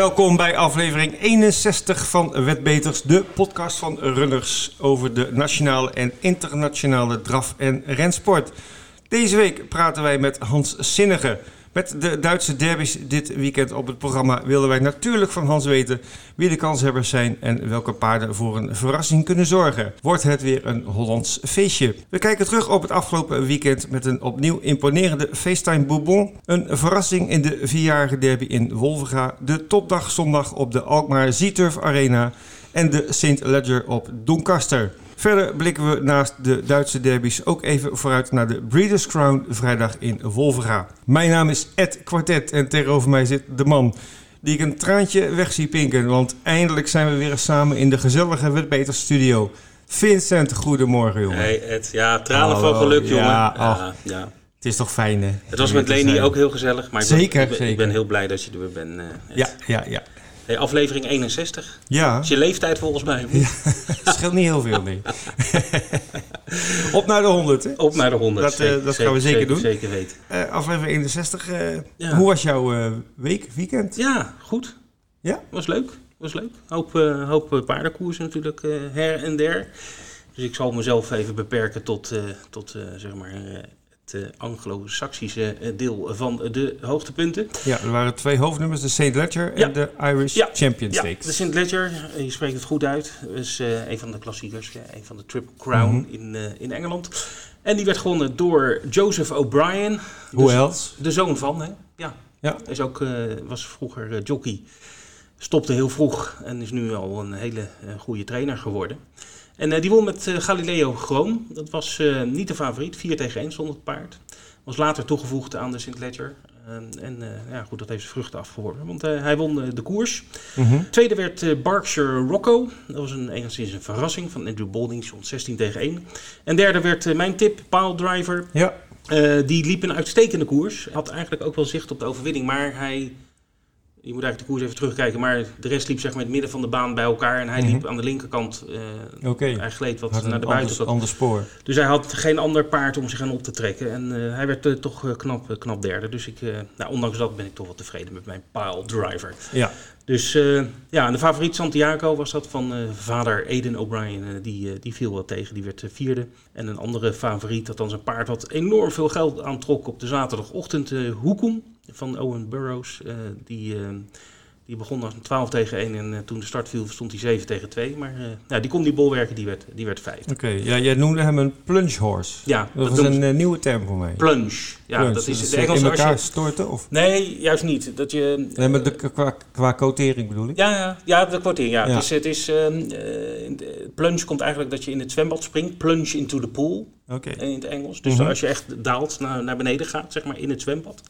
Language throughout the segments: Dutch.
welkom bij aflevering 61 van Wetbeters, de podcast van runners over de nationale en internationale draf- en rensport. Deze week praten wij met Hans Sinnige. Met de Duitse derbies dit weekend op het programma willen wij natuurlijk van Hans weten wie de kanshebbers zijn en welke paarden voor een verrassing kunnen zorgen. Wordt het weer een Hollands feestje? We kijken terug op het afgelopen weekend met een opnieuw imponerende FaceTime Bourbon, een verrassing in de vierjarige derby in Wolvenga, de topdag zondag op de Alkmaar Zieturf Arena en de St. Ledger op Doncaster. Verder blikken we naast de Duitse derbies ook even vooruit naar de Breeders' Crown vrijdag in Wolvera. Mijn naam is Ed Quartet en tegenover mij zit de man die ik een traantje weg zie pinken. Want eindelijk zijn we weer samen in de gezellige Wetbeter studio. Vincent, goedemorgen jongen. Hey Ed, ja, tranen van geluk jongen. ja, Ja, ach. ja. Het is toch fijn hè? Het was met Leni ook heel gezellig, maar ik ben- Zeker, ik ben, zeker. heel blij dat je er weer bent. eh, Ed. Ja, ja, ja. Hey, aflevering 61. Ja, Dat is je leeftijd volgens mij. het scheelt niet heel veel nee. Op naar de 100 hè? Op naar de 100. Dat, eh, dat gaan we zeker doen. Zeker weten. Eh, aflevering 61. eh, Ja. Hoe was jouw week, weekend? Ja, goed. Ja? Was leuk. Was leuk. Hoop, hoop paardenkoersen natuurlijk her en der. Dus ik zal mezelf even beperken tot, tot zeg maar, het eh, Anglo-Saxische eh, deel van de hoogtepunten. Ja, er waren twee hoofdnummers, de St. Ledger Ja. en de Irish Ja. Champion Ja, de St. Ledger, eh, je spreekt het goed uit. Is een van de klassiekers, een van de Triple Crown Mhm. in, in Engeland. En die werd gewonnen door Joseph O'Brien. Hoe else? De zoon van, hè? Ja. Ja. Is ook, was vroeger jockey. Stopte heel vroeg en is nu al een hele goede trainer geworden. En eh, die won met eh, Galileo Groom. Dat was eh, niet de favoriet. 4 tegen 1 stond het paard. Was later toegevoegd aan de St. Ledger. En ja, goed, dat heeft zijn vruchten afgeworpen. Want hij won de koers. Mhm. Tweede werd Berkshire Rocco. Dat was een, enigszins een verrassing van Andrew Balding. Stond 16 tegen 1. En derde werd mijn tip, Pile Driver. Ja, die liep een uitstekende koers. Had eigenlijk ook wel zicht op de overwinning. Maar hij... Je moet eigenlijk de koers even terugkijken. Maar de rest liep zeg maar in het midden van de baan bij elkaar. En hij Mhm. liep aan de linkerkant. eh, oké. Hij gleed wat Had naar de buitenkant. ander spoor. Dus hij had geen ander paard om zich aan op te trekken. En eh, hij werd eh, toch eh, knap, eh, knap derde. Dus ik, eh, nou, ondanks dat ben ik toch wel tevreden met mijn pile driver. Ja, Dus eh, ja, de favoriet Santiago was dat van eh, vader Eden O'Brien. Eh, die, die viel wat tegen, die werd vierde. En een andere favoriet, dat dan zijn paard wat enorm veel geld aantrok op de zaterdagochtend. Hoekom van Owen Burroughs. die, die begon als een 12 tegen 1 en eh, toen de start viel stond hij 7 tegen 2. Maar eh, ja, die kon die bolwerken, die werd, die werd vijfde. oké. Ja, jij noemde hem een plunge horse. Ja, Dat noemt een eh, nieuwe term voor mij. plunge. Ja, Plunge, dat is dus de in Engelse elkaar je... storten? Of? Nee, juist niet. Dat je... Nee, maar de, qua, qua quotering bedoel ik? Ja, ja, wordt in. Ja. Ja. Het is, het is, ehm, eh, de- plunge komt eigenlijk dat je in het zwembad springt. Plunge into the pool Oké. in het Engels. Dus Mhm. als je echt daalt naar, naar beneden gaat, zeg maar, in het zwembad.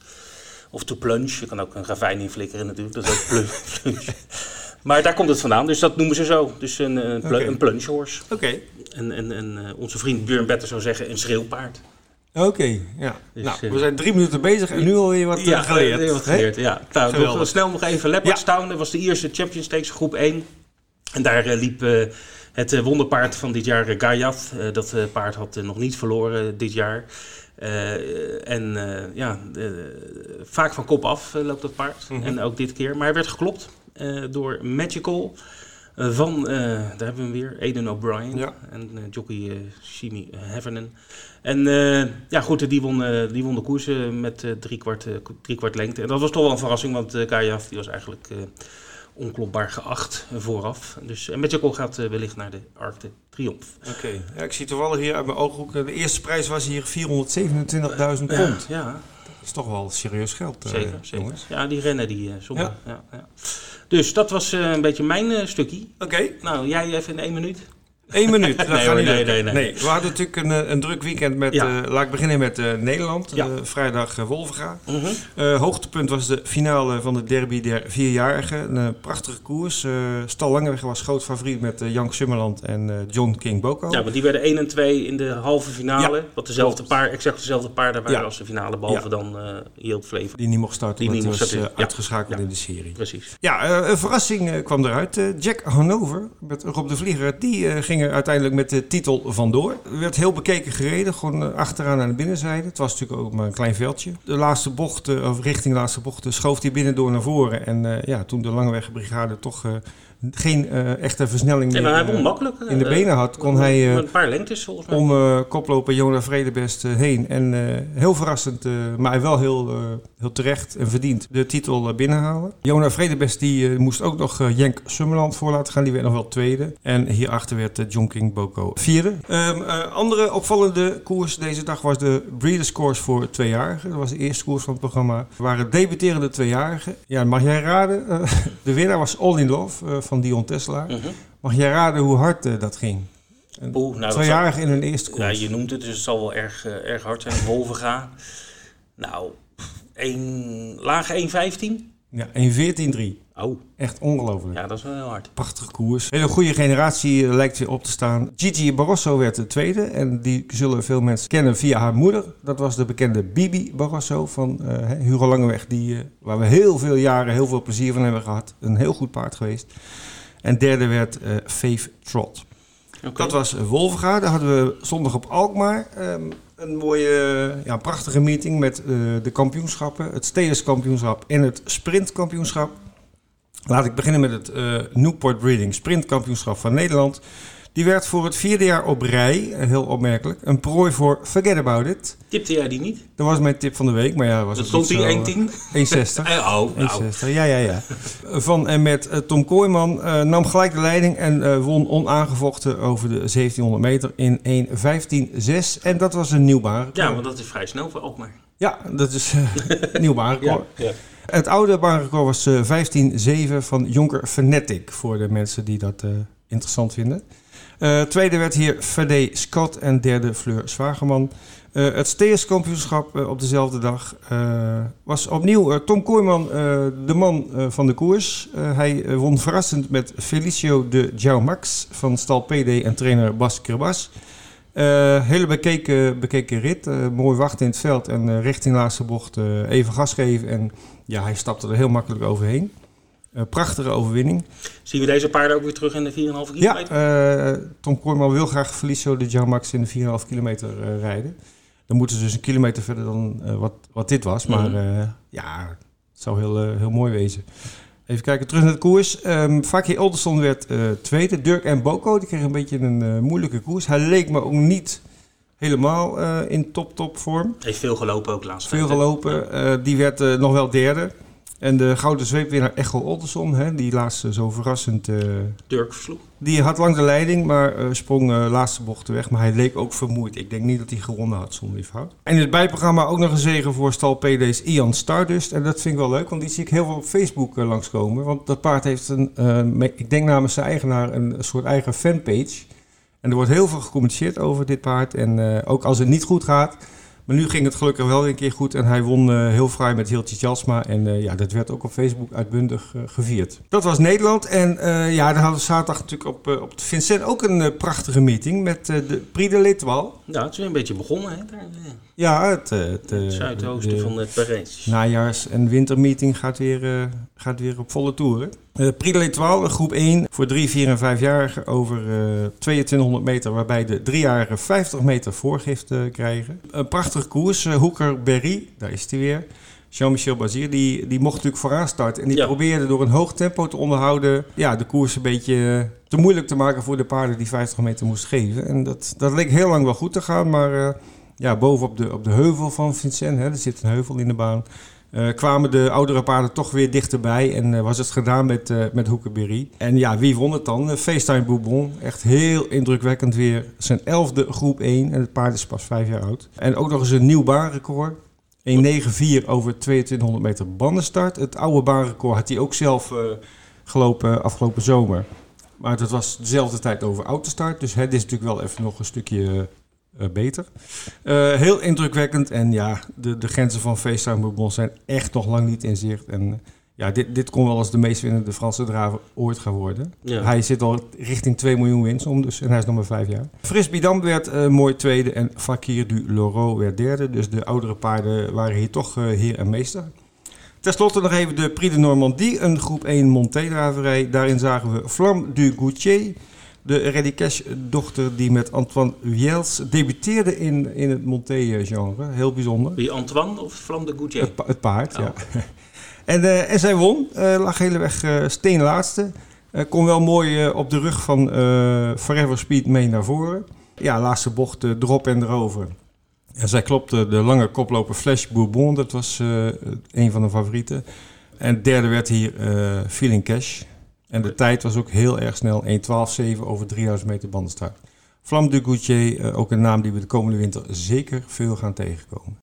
Of to plunge. Je kan ook een ravijn inflikkeren natuurlijk. Dat is ook plunge. Maar daar komt het vandaan. Dus dat noemen ze zo. Dus een, een, plu- Oké. een plunge horse. Oké. En, en, en eh, onze vriend Björn Better zou zeggen een schreeuwpaard. Oké, ja. Dus, nou, eh, we zijn drie minuten bezig en nu alweer wat eh, geleerd. heel wat geleerd, ja. Nou, nog, snel nog even Leopardstown. Dat was de eerste Champions Stakes, groep 1. En daar eh, liep eh, het eh, wonderpaard van dit jaar. Eh, dat eh, paard had eh, nog niet verloren eh, dit jaar. Eh, en eh, ja, vaak van kop af eh, loopt dat paard. Mhm. En ook dit keer. Maar hij werd geklopt door Magical. van, daar hebben we hem weer, Aiden O'Brien. Ja. En jockey Shimi Hevernen. En ja, goed, die won, die won de koers met drie, kwart, drie kwart lengte. En dat was toch wel een verrassing, want uh, die was eigenlijk onklopbaar geacht eh, vooraf. Dus, en Magical gaat eh, wellicht naar de Arc de Triomphe. Oké. Ja, ik zie toevallig hier uit mijn ooghoek, eh, de eerste prijs was hier 427.000 pond. Ja, Dat is toch wel serieus geld, zeker, zeker. jongens. Ja, die rennen die sommigen. Ja. Dus dat was een beetje mijn stukje. Oké. Nou, jij even in één minuut. Eén minuut. Dat Nee, gaat hoor, niet nee, nee, nee. We hadden natuurlijk een, eh, een druk weekend met, Ja. eh, laat ik beginnen met eh, Nederland. Ja. Vrijdag Wolvenga. Mhm. Eh, hoogtepunt was de finale van de derby der vierjarigen. Een prachtige koers. Eh Stal Langeweg was groot favoriet met eh, Jank Summerland en eh, John King Boko. Ja, want die werden 1 en 2 in de halve finale. Ja, wat dezelfde paar, exact dezelfde paarden waren Ja. als de finale. Behalve Ja. dan eh Yield Flavor. Die niet mocht starten, Die niet mocht was starten, eh, uitgeschakeld Ja. in de serie. Precies. Ja, eh, een verrassing kwam eruit. Eh, Jack Hanover met Rob de Vlieger, die eh, ging er uiteindelijk met de titel vandoor. Werd heel bekeken gereden, gewoon achteraan aan de binnenzijde. Het was natuurlijk ook maar een klein veldje. De laatste bocht, of richting de laatste bocht, schoof hij binnendoor naar voren. En ja, toen de Langewegbrigade toch geen uh, echte versnelling meer, hij won makkelijk, in de benen had, kon hij een paar lengtes volgens mij. om koploper Jona Vredebest heen. En heel verrassend, maar wel heel, heel terecht en verdiend de titel binnenhalen. Jona Vredebest die moest ook nog Jenk Summerland voor laten gaan. Die werd nog wel tweede. En hierachter werd John King Boko vierde. Um, andere opvallende koers deze dag was de Breeders' Course voor tweejarigen. Dat was de eerste koers van het programma. Er waren debuterende tweejarigen. Ja, mag jij raden? de winnaar was All in Love van Dion Tesla. Mhm. Mag jij raden hoe hard uh, dat ging? Oeh, nou, Tweejarig in hun eerste koers. Ja, je noemt het, dus het zal wel erg, uh, erg hard zijn. Wolvenga. Nou, een, lage 1,15? Ja, 1,14,3. Oh. Echt ongelooflijk. Ja, dat is wel heel hard. Prachtige koers. Hele goede generatie uh, lijkt weer op te staan. Gigi Barroso werd de tweede. En die zullen veel mensen kennen via haar moeder. Dat was de bekende Bibi Barroso van uh, Hugo Langeweg. Die, uh, waar we heel veel jaren heel veel plezier van hebben gehad. Een heel goed paard geweest. En derde werd Faith Trot. Okay. Dat was Wolfga. Daar hadden we zondag op Alkmaar. Um, een mooie, ja, prachtige meeting met de kampioenschappen. Het Steelers kampioenschap en het sprintkampioenschap. Laat ik beginnen met het uh, Newport Breeding Sprintkampioenschap van Nederland. Die werd voor het vierde jaar op rij, eh, heel opmerkelijk, een prooi voor Forget About It. Tipte jij die niet? Dat was mijn tip van de week, maar ja, was dat stond die 1,10? 1,60. oh, nou. 1,60, ja, ja, ja. Van en met uh, Tom Kooijman uh, nam gelijk de leiding en uh, won onaangevochten over de 1700 meter in 1,15,6. En dat was een nieuw. Ja, want dat is vrij snel voor Alkmaar. Ja, dat is een nieuw baanrecord. ja, ja. Het oude baanrecord was uh, 15-7 van Jonker Fanatic, voor de mensen die dat uh, interessant vinden. Uh, tweede werd hier Fede Scott en derde Fleur Zwageman. het Steers kampioenschap op dezelfde dag was opnieuw Tom Kooijman de man van de koers. hij won verrassend met Felicio de Jou Max van stal PD en trainer Bas Kerbas. Hele bekeken, bekeken rit. Mooi wachten in het veld en richting laatste bocht even gas geven. En ja, hij stapte er heel makkelijk overheen. prachtige overwinning. Zien we deze paarden ook weer terug in de 4,5 kilometer? Ja, Tom Kooijman wil graag Felicio de Jamax in de 4,5 kilometer rijden. Dan moeten ze dus een kilometer verder dan wat, wat dit was. Maar mm ja, het zou heel, heel mooi wezen. Even kijken, terug naar de koers. Um, Fakir Olderson werd tweede. Dirk en Boko, die kregen een beetje een moeilijke koers. Hij leek me ook niet helemaal uh, in top-top vorm. Heeft veel gelopen ook laatst. Veel gelopen. Ja. die werd nog wel derde. En de gouden zweepwinnaar Echo Olderson, hè, die laatst zo verrassend... Dirk versloeg. Die had lang de leiding, maar sprong laatste bochten weg. Maar hij leek ook vermoeid. Ik denk niet dat hij gewonnen had zonder die fout. En in het bijprogramma ook nog een zegen voor stal PD's Ian Stardust. En dat vind ik wel leuk, want die zie ik heel veel op Facebook langskomen. Want dat paard heeft, een, ik denk namens zijn eigenaar, een soort eigen fanpage. En er wordt heel veel gecommuniceerd over dit paard. En ook als het niet goed gaat maar nu ging het gelukkig wel een keer goed en hij won uh, heel fraai met Hiltje Jasma. En uh, ja, dat werd ook op Facebook uitbundig gevierd. Dat was Nederland. En ja, dan hadden we zaterdag natuurlijk op, op het Vincent ook een prachtige meeting met de Prix de l'Étoile. Ja, het is weer een beetje begonnen hè. Daar, ja, het, het, het zuidoosten van het Parijs. Najaars- en wintermeeting gaat weer, gaat weer op volle toeren. Uh, Prix de l'Étoile, groep 1 voor 3, 4 en 5-jarigen over uh, 2200 meter, waarbij de 3-jarigen 50 meter voorgift uh, krijgen. Een prachtige koers, uh, Hoeker Berry, daar is hij weer. Jean-Michel Bazier, die, die mocht natuurlijk vooraan starten. En die ja. probeerde door een hoog tempo te onderhouden, ja, de koers een beetje te moeilijk te maken voor de paarden die 50 meter moesten geven. En dat, dat leek heel lang wel goed te gaan, maar ja, bovenop de, op de heuvel van Vincent, hè, er zit een heuvel in de baan uh, kwamen de oudere paarden toch weer dichterbij. En uh, was het gedaan met, uh, met Hoekenberry. En ja, wie won het dan? FaceTime Bourbon. Echt heel indrukwekkend weer. Zijn elfde groep 1. En het paard is pas vijf jaar oud. En ook nog eens een nieuw baanrecord. 1.94 over 2200 meter bandenstart. Het oude baanrecord had hij ook zelf gelopen afgelopen zomer. Maar dat was dezelfde tijd over autostart. Dus het is natuurlijk wel even nog een stukje beter. Uh, heel indrukwekkend. En ja, de, de grenzen van FaceTime Bourbon zijn echt nog lang niet in zicht. En ja, dit, dit kon wel eens de meest winnende Franse draver ooit gaan worden. Ja. Hij zit al richting 2 miljoen winst om, dus, en hij is nog maar 5 jaar. Fris Bidam werd uh, mooi tweede en Fakir du Loro werd derde. Dus de oudere paarden waren hier toch heer en meester. Ten slotte nog even de Prix de Normandie, een groep 1 Monté-draverij. Daarin zagen we Flam du Goutier, De Reddy Cash-dochter die met Antoine Wiels debuteerde in, in het Monté-genre. Heel bijzonder. Wie Antoine of Flam de Goutier? Het, het paard, ja. en, uh, en zij won. Uh, lag heleweg uh, steenlaatste. kon wel mooi op de rug van Forever Speed mee naar voren. Ja, laatste bocht erop en erover. En zij klopte de lange koploper Flash Bourbon. Dat was een van de favorieten. En derde werd hier Feeling Cash. En de tijd was ook heel erg snel. 1.12.7 over 3000 meter bandenstart. Flam du Goutier, ook een naam die we de komende winter zeker veel gaan tegenkomen.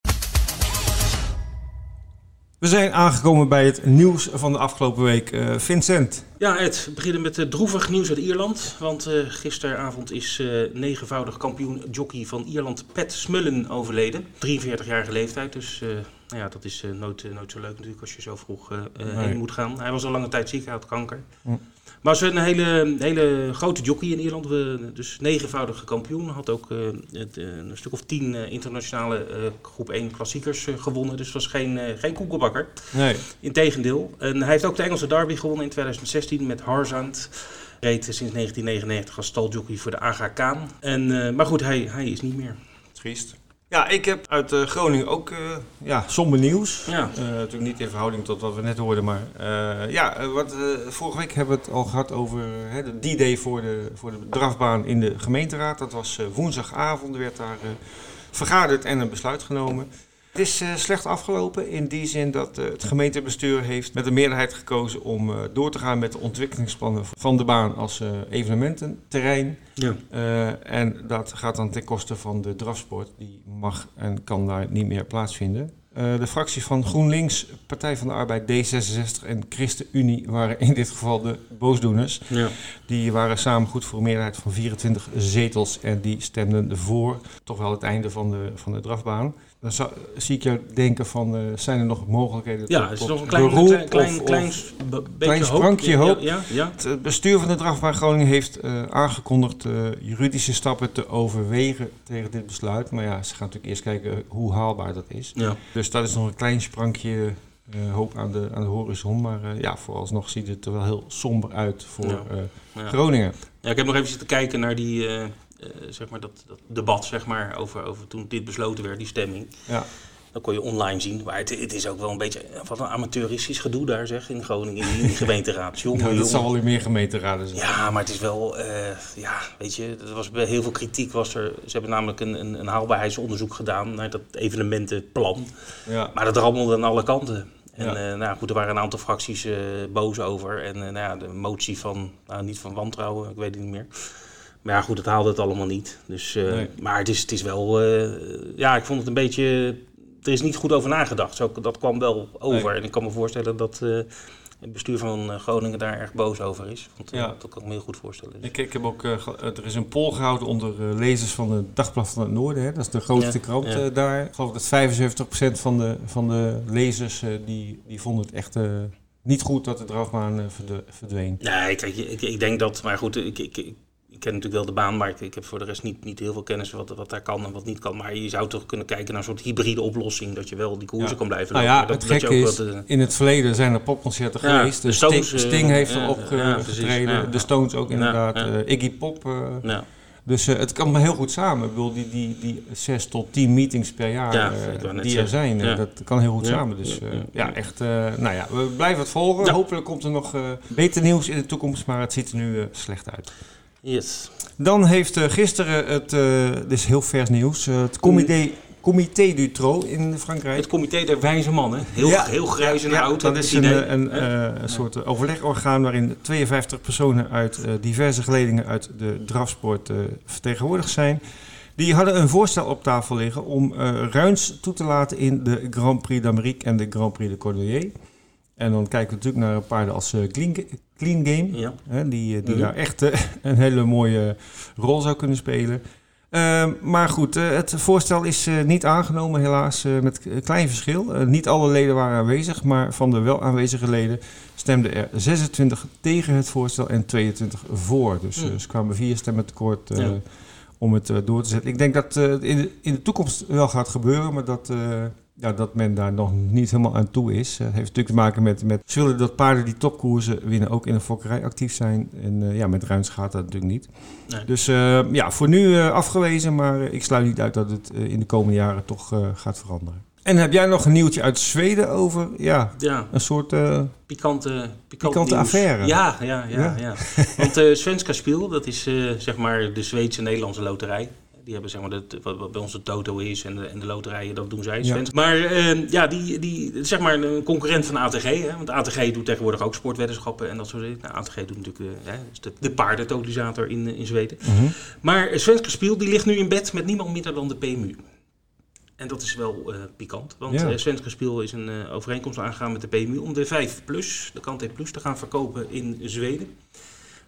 We zijn aangekomen bij het nieuws van de afgelopen week. Uh, Vincent. Ja, Ed, we beginnen met uh, droevig nieuws uit Ierland. Want gisteravond is negenvoudig kampioen jockey van Ierland Pat Smullen overleden. 43-jarige leeftijd, dus nou ja, dat is nooit, nooit zo leuk natuurlijk als je zo vroeg nee. heen moet gaan. Hij was al lange tijd ziek, hij had kanker. Maar ze een hele, hele grote jockey in Ierland. We, dus negenvoudige kampioen. Had ook uh, een stuk of tien uh, internationale uh, groep 1 klassiekers gewonnen. Dus het was geen, geen koekelbakker. Nee. Integendeel. En hij heeft ook de Engelse derby gewonnen in 2016 met Harzand. Reed sinds 1999 als staljockey voor de AGA Kaan. En, maar goed, hij, hij is niet meer. Triest. Ja, ik heb uit uh, Groningen ook uh, ja, somber nieuws. Ja. Uh, natuurlijk niet in verhouding tot wat we net hoorden, maar ja, wat, vorige week hebben we het al gehad over de D-Day voor de, voor de drafbaan in de gemeenteraad. Dat was woensdagavond, er werd daar vergaderd en een besluit genomen. Het is uh, slecht afgelopen in die zin dat uh, het gemeentebestuur heeft met een meerderheid gekozen om uh, door te gaan met de ontwikkelingsplannen van de baan als evenemententerrein. Ja. en dat gaat dan ten koste van de drafsport. Die mag en kan daar niet meer plaatsvinden. de fracties van GroenLinks, Partij van de Arbeid, D66 en ChristenUnie waren in dit geval de boosdoeners. Ja. Die waren samen goed voor een meerderheid van 24 zetels en die stemden voor toch wel het einde van de, van de drafbaan. Dan zou, zie ik jou denken van, uh, zijn er nog mogelijkheden Ja, is nog een klein, klein, klein, klein, klein sprankje hoop. Ja, ja, Het bestuur van de Drafbaan Groningen heeft uh, aangekondigd uh, juridische stappen te overwegen tegen dit besluit. Maar ja, ze gaan natuurlijk eerst kijken hoe haalbaar dat is. Ja. Dus dat is nog een klein sprankje hoop aan de, aan de horizon. Maar ja, vooralsnog ziet het er wel heel somber uit voor. Groningen. Ja, ik heb nog even zitten kijken naar die zeg maar dat, dat, debat zeg maar, over, over toen dit besloten werd, die stemming. Ja. Dan kon je online zien. Maar het, het, is ook wel een beetje wat een amateuristisch gedoe daar zeg in Groningen in de gemeenteraad. Jongen, dat zal wel meer gemeenteraden zijn. Ja, maar het is wel, uh, ja, weet je, er was heel veel kritiek was er. Ze hebben namelijk een, een, een haalbaarheidsonderzoek gedaan naar dat evenementenplan. Ja. Maar dat rammelde aan alle kanten. En ja. uh, nou goed, er waren een aantal fracties uh, boos over. En nou ja, de motie van, nou niet van wantrouwen, ik weet het niet meer. Maar ja, goed, het haalde het allemaal niet. Dus, uh, Maar het is, het is wel... Uh, ja, ik vond het een beetje... Er is niet goed over nagedacht. Zo, dat kwam wel over. En ik kan me voorstellen dat... Uh, het bestuur van Groningen daar erg boos over is. Want, ja. Dat kan ik me heel goed voorstellen. Dus. Ik, ik, heb ook, er is een poll gehouden onder lezers van het Dagblad van het Noorden. Hè. Dat is de grootste krant ja. daar. Ik geloof dat 75% van de, van de lezers die, die vonden het echt niet goed dat de drafbaan verdween. Nee, kijk, ik, ik denk dat, maar goed, ik, ik, ik ken natuurlijk wel de baan, maar ik, heb voor de rest niet, niet heel veel kennis wat, wat daar kan en wat niet kan. Maar je zou toch kunnen kijken naar een soort hybride oplossing, dat je wel die koersen kan blijven nou ja, dat, het is, wat, uh, in het verleden zijn er popconcerten ja, geweest. De, Stones, Sting, Sting heeft erop getreden, de Stones ook inderdaad, uh, Iggy Pop. Dus het kan heel goed samen. Ik bedoel, die, die, die zes tot tien meetings per jaar die er zijn, dat kan heel goed samen. Dus ja, echt, nou ja, we blijven het volgen. Hopelijk komt er nog beter nieuws in de toekomst, maar het ziet er nu slecht uit. Yes. Dan heeft uh, gisteren het, uh, dit is heel vers nieuws, uh, het comité, comité du Tro in Frankrijk. Het comité der wijze mannen, heel, ja, heel grijs en ja, oud. Dat is een, een, een soort overlegorgaan waarin 52 personen uit diverse geledingen uit de drafsport vertegenwoordigd zijn. Die hadden een voorstel op tafel liggen om ruins toe te laten in de Grand Prix d'Amérique en de Grand Prix de Cordelier. En dan kijken we natuurlijk naar paarden als uh, Clean, Clean, Game, hè, die, eh, die mhm. daar echt uh, een hele mooie rol zou kunnen spelen. Uh, maar goed, het voorstel is niet aangenomen helaas met klein verschil. niet alle leden waren aanwezig, maar van de wel aanwezige leden stemden er 26 tegen het voorstel en 22 voor. Dus mm. ze kwamen vier stemmen tekort om het door te zetten. Ik denk dat het in, in, de toekomst wel gaat gebeuren, maar dat ja, dat men daar nog niet helemaal aan toe is. Het heeft natuurlijk te maken met, met ze willen dat paarden die topkoersen winnen ook in een fokkerij actief zijn. En uh, ja, met ruins gaat dat natuurlijk niet. Nee. Dus uh, ja, voor nu uh, afgewezen, maar ik sluit niet uit dat het in de komende jaren toch gaat veranderen. En heb jij nog een nieuwtje uit Zweden over ja, ja. een soort uh, pikante, pikante affaire? Ja, ja, ja. ja. ja. Want uh, Svenska Spiel, dat is uh, zeg maar de Zweedse Nederlandse loterij. Die hebben zeg maar de, wat bij ons de Toto is en de, en de loterijen, dat doen zij. Ja. Maar uh, ja, die, die, zeg maar een concurrent van ATG. Hè? Want ATG doet tegenwoordig ook sportweddenschappen en dat soort dingen. Nou, ATG doet natuurlijk uh, de, de paardentotalisator in, in Zweden. Mm -hmm. Maar Svenska Spiel die ligt nu in bed met niemand minder dan de PMU. En dat is wel uh, pikant, want ja. uh, Svenska Spiel is een uh, overeenkomst aangegaan met de PMU om de 5 Plus, de Kante Plus, te gaan verkopen in Zweden.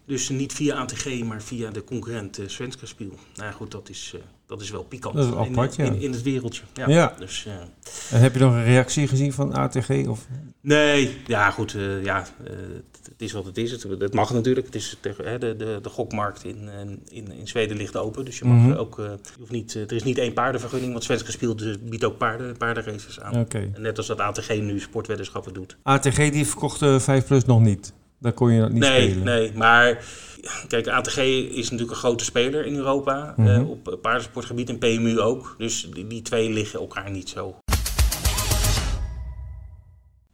Dus niet via ATG, maar via de concurrent uh, Svenska Spiel. Nou goed, dat is, uh, dat is wel pikant dat is apart, in, ja. in, in, het wereldje. Ja. ja. Dus, uh, en heb je nog een reactie gezien van ATG? Of? Nee, ja goed, ja, het is wat het is. Het, het mag natuurlijk. Het is, de, de, de, de gokmarkt in, in, in Zweden ligt open. Dus je mag mm -hmm. ook, je hoeft niet, er is niet één paardenvergunning, want Svenska Spiel dus biedt ook paarden, paardenraces aan. Okay. En net als dat ATG nu sportweddenschappen doet. ATG die verkocht 5 Plus nog niet? Daar kon je dat niet nee, spelen? Nee, maar kijk, ATG is natuurlijk een grote speler in Europa. Mm -hmm. uh, op paardensportgebied en PMU ook. Dus die, die, twee liggen elkaar niet zo.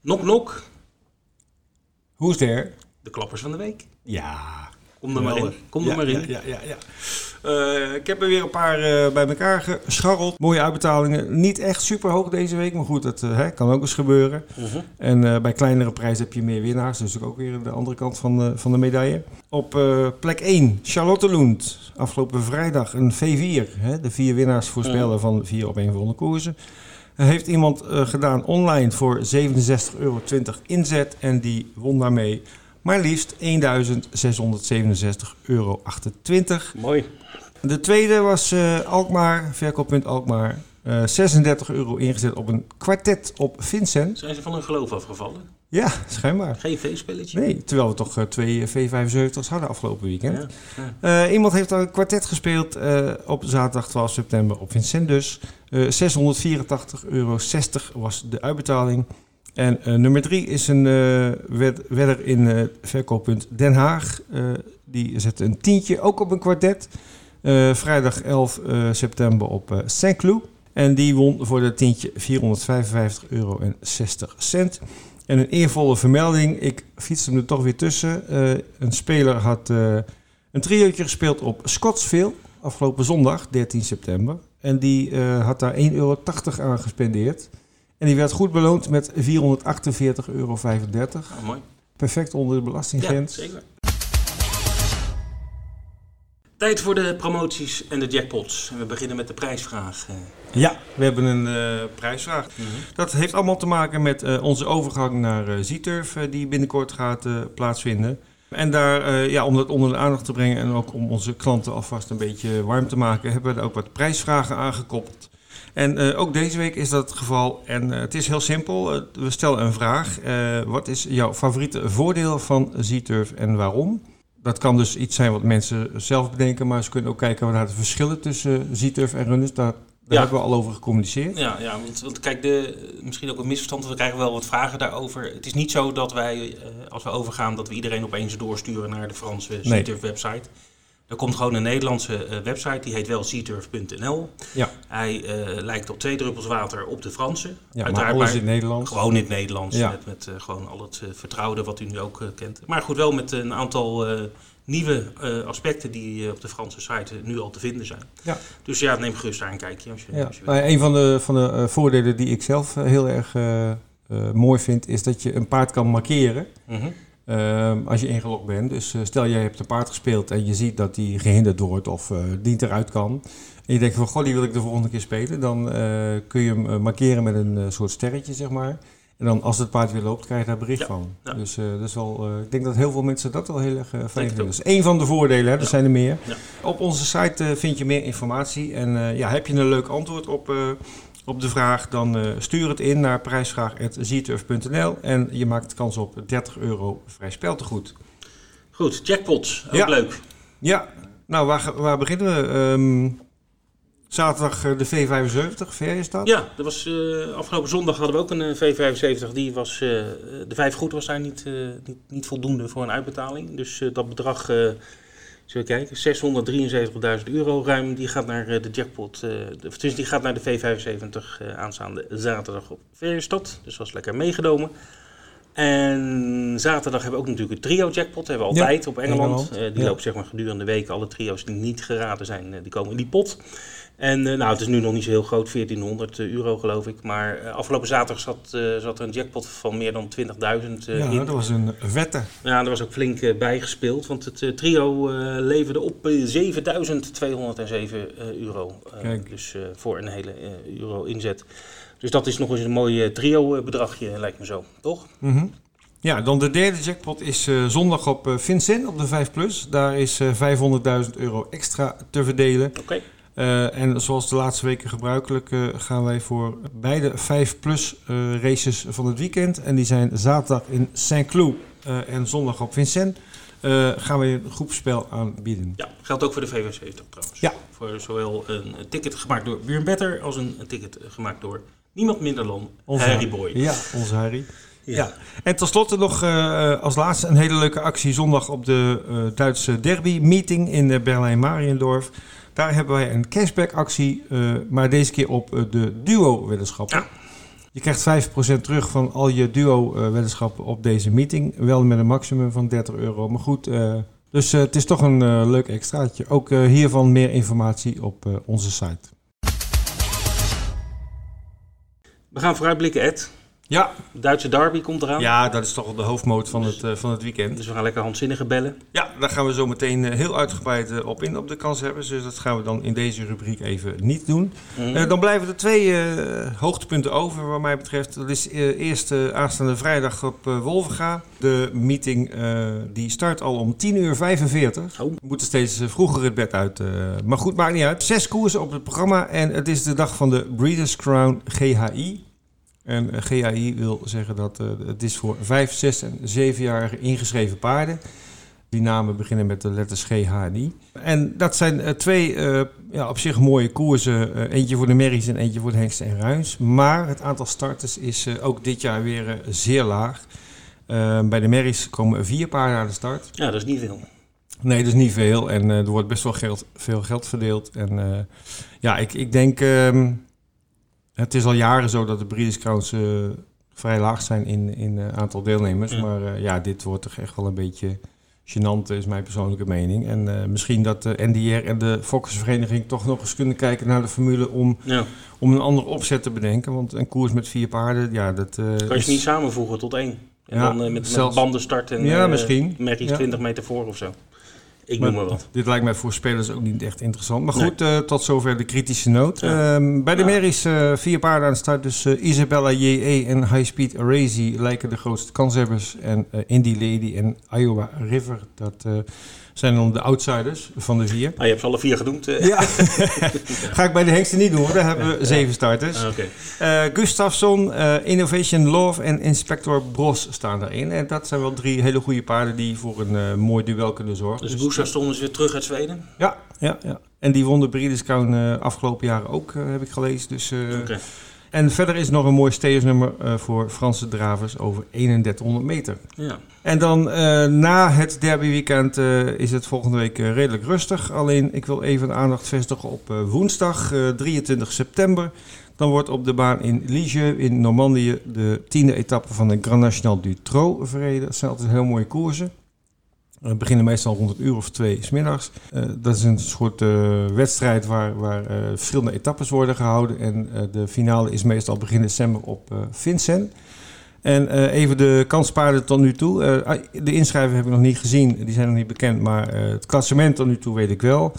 Nok nok. Who's there? De klappers van de week. Ja. Kom er maar in. Kom er ja, maar in. Ja, ja, ja. Uh, ik heb er weer een paar uh, bij elkaar gescharreld. Mooie uitbetalingen. Niet echt super hoog deze week, maar goed, dat uh, hè, kan ook eens gebeuren. Uh -huh. En bij kleinere prijzen heb je meer winnaars. Dus ook weer de andere kant van de, van de medaille. Op plek 1, Charlotte Lund. Afgelopen vrijdag een V4. Hè, de vier winnaars voorspellen -huh. van vier op één gewonnen koersen. Heeft iemand gedaan online voor 67,20 euro inzet. En die won daarmee maar liefst 1667,28 euro. Mooi. De tweede was uh, Alkmaar, verkooppunt Alkmaar. Uh, 36 euro ingezet op een kwartet op Vincent. Zijn ze van hun geloof afgevallen? Ja, schijnbaar. Geen V-spelletje? Nee, terwijl we toch uh, twee V75's hadden afgelopen weekend. Ja, ja. Uh, iemand heeft een kwartet gespeeld uh, op zaterdag 12 september op Vincent dus. 684,60 euro was de uitbetaling. En uh, nummer drie is een uh, wedder in uh, verkooppunt Den Haag. die zet een tientje, ook op een kwartet. vrijdag 11 september op Saint-Cloud. En die won voor dat tientje 455,60 euro. En een eervolle vermelding, ik fiets hem er toch weer tussen. een speler had een triootje gespeeld op Scottsville afgelopen zondag, 13 september. En die had daar 1,80 euro aan gespendeerd. En die werd goed beloond met 448,35 euro. Oh, mooi. Perfect onder de belastinggrens. Ja, zeker. Tijd voor de promoties en de jackpots. En we beginnen met de prijsvraag. Ja, we hebben een uh, prijsvraag. Mm -hmm. Dat heeft allemaal te maken met uh, onze overgang naar uh, Z-Turf, die binnenkort gaat plaatsvinden. En daar, ja, om dat onder de aandacht te brengen en ook om onze klanten alvast een beetje warm te maken, hebben we er ook wat prijsvragen aangekoppeld. En uh, ook deze week is dat het geval. En uh, het is heel simpel. Uh, we stellen een vraag. wat is jouw favoriete voordeel van Z-Turf en waarom? Dat kan dus iets zijn wat mensen zelf bedenken, maar ze kunnen ook kijken naar de verschillen tussen Z-Turf en runners. Daar, daar ja. hebben we al over gecommuniceerd. Ja, ja want, want kijk, de, misschien ook een misverstand, we krijgen wel wat vragen daarover. Het is niet zo dat wij, als we overgaan, dat we iedereen opeens doorsturen naar de Franse Z-Turf website. Er komt gewoon een Nederlandse uh, website, die heet wel seaturf.nl. Ja. Hij uh, lijkt op twee druppels water op de Franse. Ja, Uiteraard, maar alles in het Nederlands. Gewoon in het Nederlands, ja. met, met uh, gewoon al het vertrouwde wat u nu ook kent. Maar goed, wel met een aantal nieuwe aspecten die op de Franse site nu al te vinden zijn. Ja. Dus ja, neem gerust daar een kijkje. Als je, ja. als je een van de, van de voordelen die ik zelf heel erg mooi vind, is dat je een paard kan markeren. Mm -hmm. Uh, als je ingelogd bent. Dus uh, stel jij hebt een paard gespeeld en je ziet dat die gehinderd wordt of uh, niet eruit kan. En je denkt van goh, die wil ik de volgende keer spelen. Dan kun je hem markeren met een soort sterretje, zeg maar. En dan als het paard weer loopt, krijg je daar bericht ja, van. ja. Dus dat is wel, ik denk dat heel veel mensen dat wel heel erg fijn vinden. Dat is één van de voordelen, hè. er zijn er meer. Op onze site vind je meer informatie. En ja, heb je een leuk antwoord op op de vraag, dan uh, stuur het in naar prijsvraag.zturf.nl en je maakt kans op 30 euro vrij speltegoed. Goed, jackpots, ook ja. leuk. Ja, nou waar, waar beginnen we? Um, Zaterdag uh, de V75, ver is dat? Ja, dat was, uh, afgelopen zondag hadden we ook een V75. Die was, uh, de vijf goed was daar niet, niet, niet, voldoende voor een uitbetaling. Dus dat bedrag, zullen we kijken, 673.000 euro ruim, die gaat naar de jackpot. dus die gaat naar de V75 aanstaande zaterdag op Verstad. Dus was lekker meegenomen. En zaterdag hebben we ook natuurlijk een trio jackpot. hebben we altijd op Engeland. Engeland. die loopt zeg maar gedurende de week. Alle trio's die niet geraden zijn, die komen in die pot. En uh, nou, het is nu nog niet zo heel groot, 1400 euro geloof ik. Maar uh, afgelopen zaterdag zat, uh, zat er een jackpot van meer dan 20.000 ja, in. dat was een vette. Ja, er was ook flink bijgespeeld. Want het trio leverde op 7.207 euro. dus voor een hele euro inzet. Dus dat is nog eens een mooi trio bedragje, lijkt me zo, toch? Mm -hmm. Ja, dan de derde jackpot is zondag op Vincent op de 5 Plus. Daar is 500.000 euro extra te verdelen. Oké. Okay. Uh, en zoals de laatste weken gebruikelijk uh, gaan wij voor beide 5 plus uh, races van het weekend. En die zijn zaterdag in Saint-Cloud en zondag op Vincent. gaan we een groepspel aanbieden. Ja, geldt ook voor de VW70 trouwens. Ja. Voor zowel een ticket gemaakt door Buren Better als een, een, ticket gemaakt door niemand minder dan onze Harry Boy. Ja, onze Harry. Ja. ja. En tenslotte nog uh, als laatste een hele leuke actie zondag op de uh, Duitse derby meeting in Berlijn-Mariendorf. Daar hebben wij een cashback actie, uh, maar deze keer op uh, de duo-weddenschappen. Ja. Je krijgt 5% terug van al je duo-weddenschappen op deze meeting. Wel met een maximum van 30 euro. Maar goed, uh, dus het is toch een leuk extraatje. Ook hiervan meer informatie op onze site. We gaan vooruitblikken, Ed. Ja. Duitse derby komt eraan. Ja, dat is toch de hoofdmoot van, het, uh, van het weekend. Dus we gaan lekker handzinnige bellen. Ja, daar gaan we zo meteen uh, heel uitgebreid uh, op in op de kans hebben. Dus dat gaan we dan in deze rubriek even niet doen. Mm. dan blijven er twee hoogtepunten over wat mij betreft. Dat is eerst aanstaande vrijdag op Wolvenga. De meeting die start al om 10 uur 45. Oh. We moeten steeds vroeger het bed uit. maar goed, maakt niet uit. Zes koersen op het programma. En het is de dag van de Breeders' Crown GHI. En uh, GAI wil zeggen dat uh, het is voor 5, 6 en 7-jarige ingeschreven paarden. Die namen beginnen met de letters G, H en dat zijn uh, twee ja, op zich mooie koersen. eentje voor de merries en eentje voor de hengsten en ruins. Maar het aantal starters is ook dit jaar weer zeer laag. bij de merries komen vier paarden aan de start. Ja, dat is niet veel. Nee, dat is niet veel. En er wordt best wel geld, veel geld verdeeld. En ja, ik, ik denk... Ehm, het is al jaren zo dat de Breeders' Crowns uh, vrij laag zijn in, in uh, aantal deelnemers. Ja. Maar uh, ja, dit wordt toch echt wel een beetje gênant, is mijn persoonlijke mening. En misschien dat de NDR en de Fokkersvereniging toch nog eens kunnen kijken naar de formule om, ja. om een andere opzet te bedenken. Want een koers met vier paarden, ja, dat... kan je is... niet samenvoegen tot één? En Ja, dan met, zelfs- met banden starten en Ja, misschien. met iets Ja. 20 meter voor of zo. Ik Maar noem maar wat. Dit lijkt mij voor spelers ook niet echt interessant. Maar Nee. goed, eh, tot zover de kritische noot. Ja. Ehm, bij de Ja. Merries eh, vier paarden aan de start. Dus eh, Isabella JE en High Speed Razy lijken de grootste kanshebbers. En Indie Lady en Iowa River, dat zijn dan de outsiders van de vier. Ah, je hebt ze alle vier genoemd. eh. Ja, ga ik bij de hengsten niet doen. hoor. Daar hebben we zeven starters. Ah, Oké. Eh Gustafsson, eh, Innovation Love en Inspector Bros staan daarin. En dat zijn wel drie hele goede paarden die voor een mooi duel kunnen zorgen. Dus Boesa stond dus weer terug uit Zweden. Ja, ja, ja. En die won de Breeders' Crown eh, afgelopen jaren ook, heb ik gelezen. Dus, eh, Oké. En verder is nog een mooi steersnummer eh voor Franse dravers over 3100 meter. Ja. En dan eh, na het derbyweekend eh is het volgende week redelijk rustig. Alleen ik wil even de aandacht vestigen op woensdag eh, 23 september. Dan wordt op de baan in Lisieux in Normandië de tiende etappe van de Grand National du Trot verreden. Dat zijn altijd heel mooie koersen. We beginnen meestal rond het uur of twee smiddags. Eh dat is een soort eh, wedstrijd waar, waar eh, verschillende etappes worden gehouden. En eh, de finale is meestal begin december op eh Vincent. En eh, even de kanspaarden tot nu toe. Eh, ah, de inschrijvingen heb ik nog niet gezien, die zijn nog niet bekend. Maar eh, het klassement tot nu toe weet ik wel.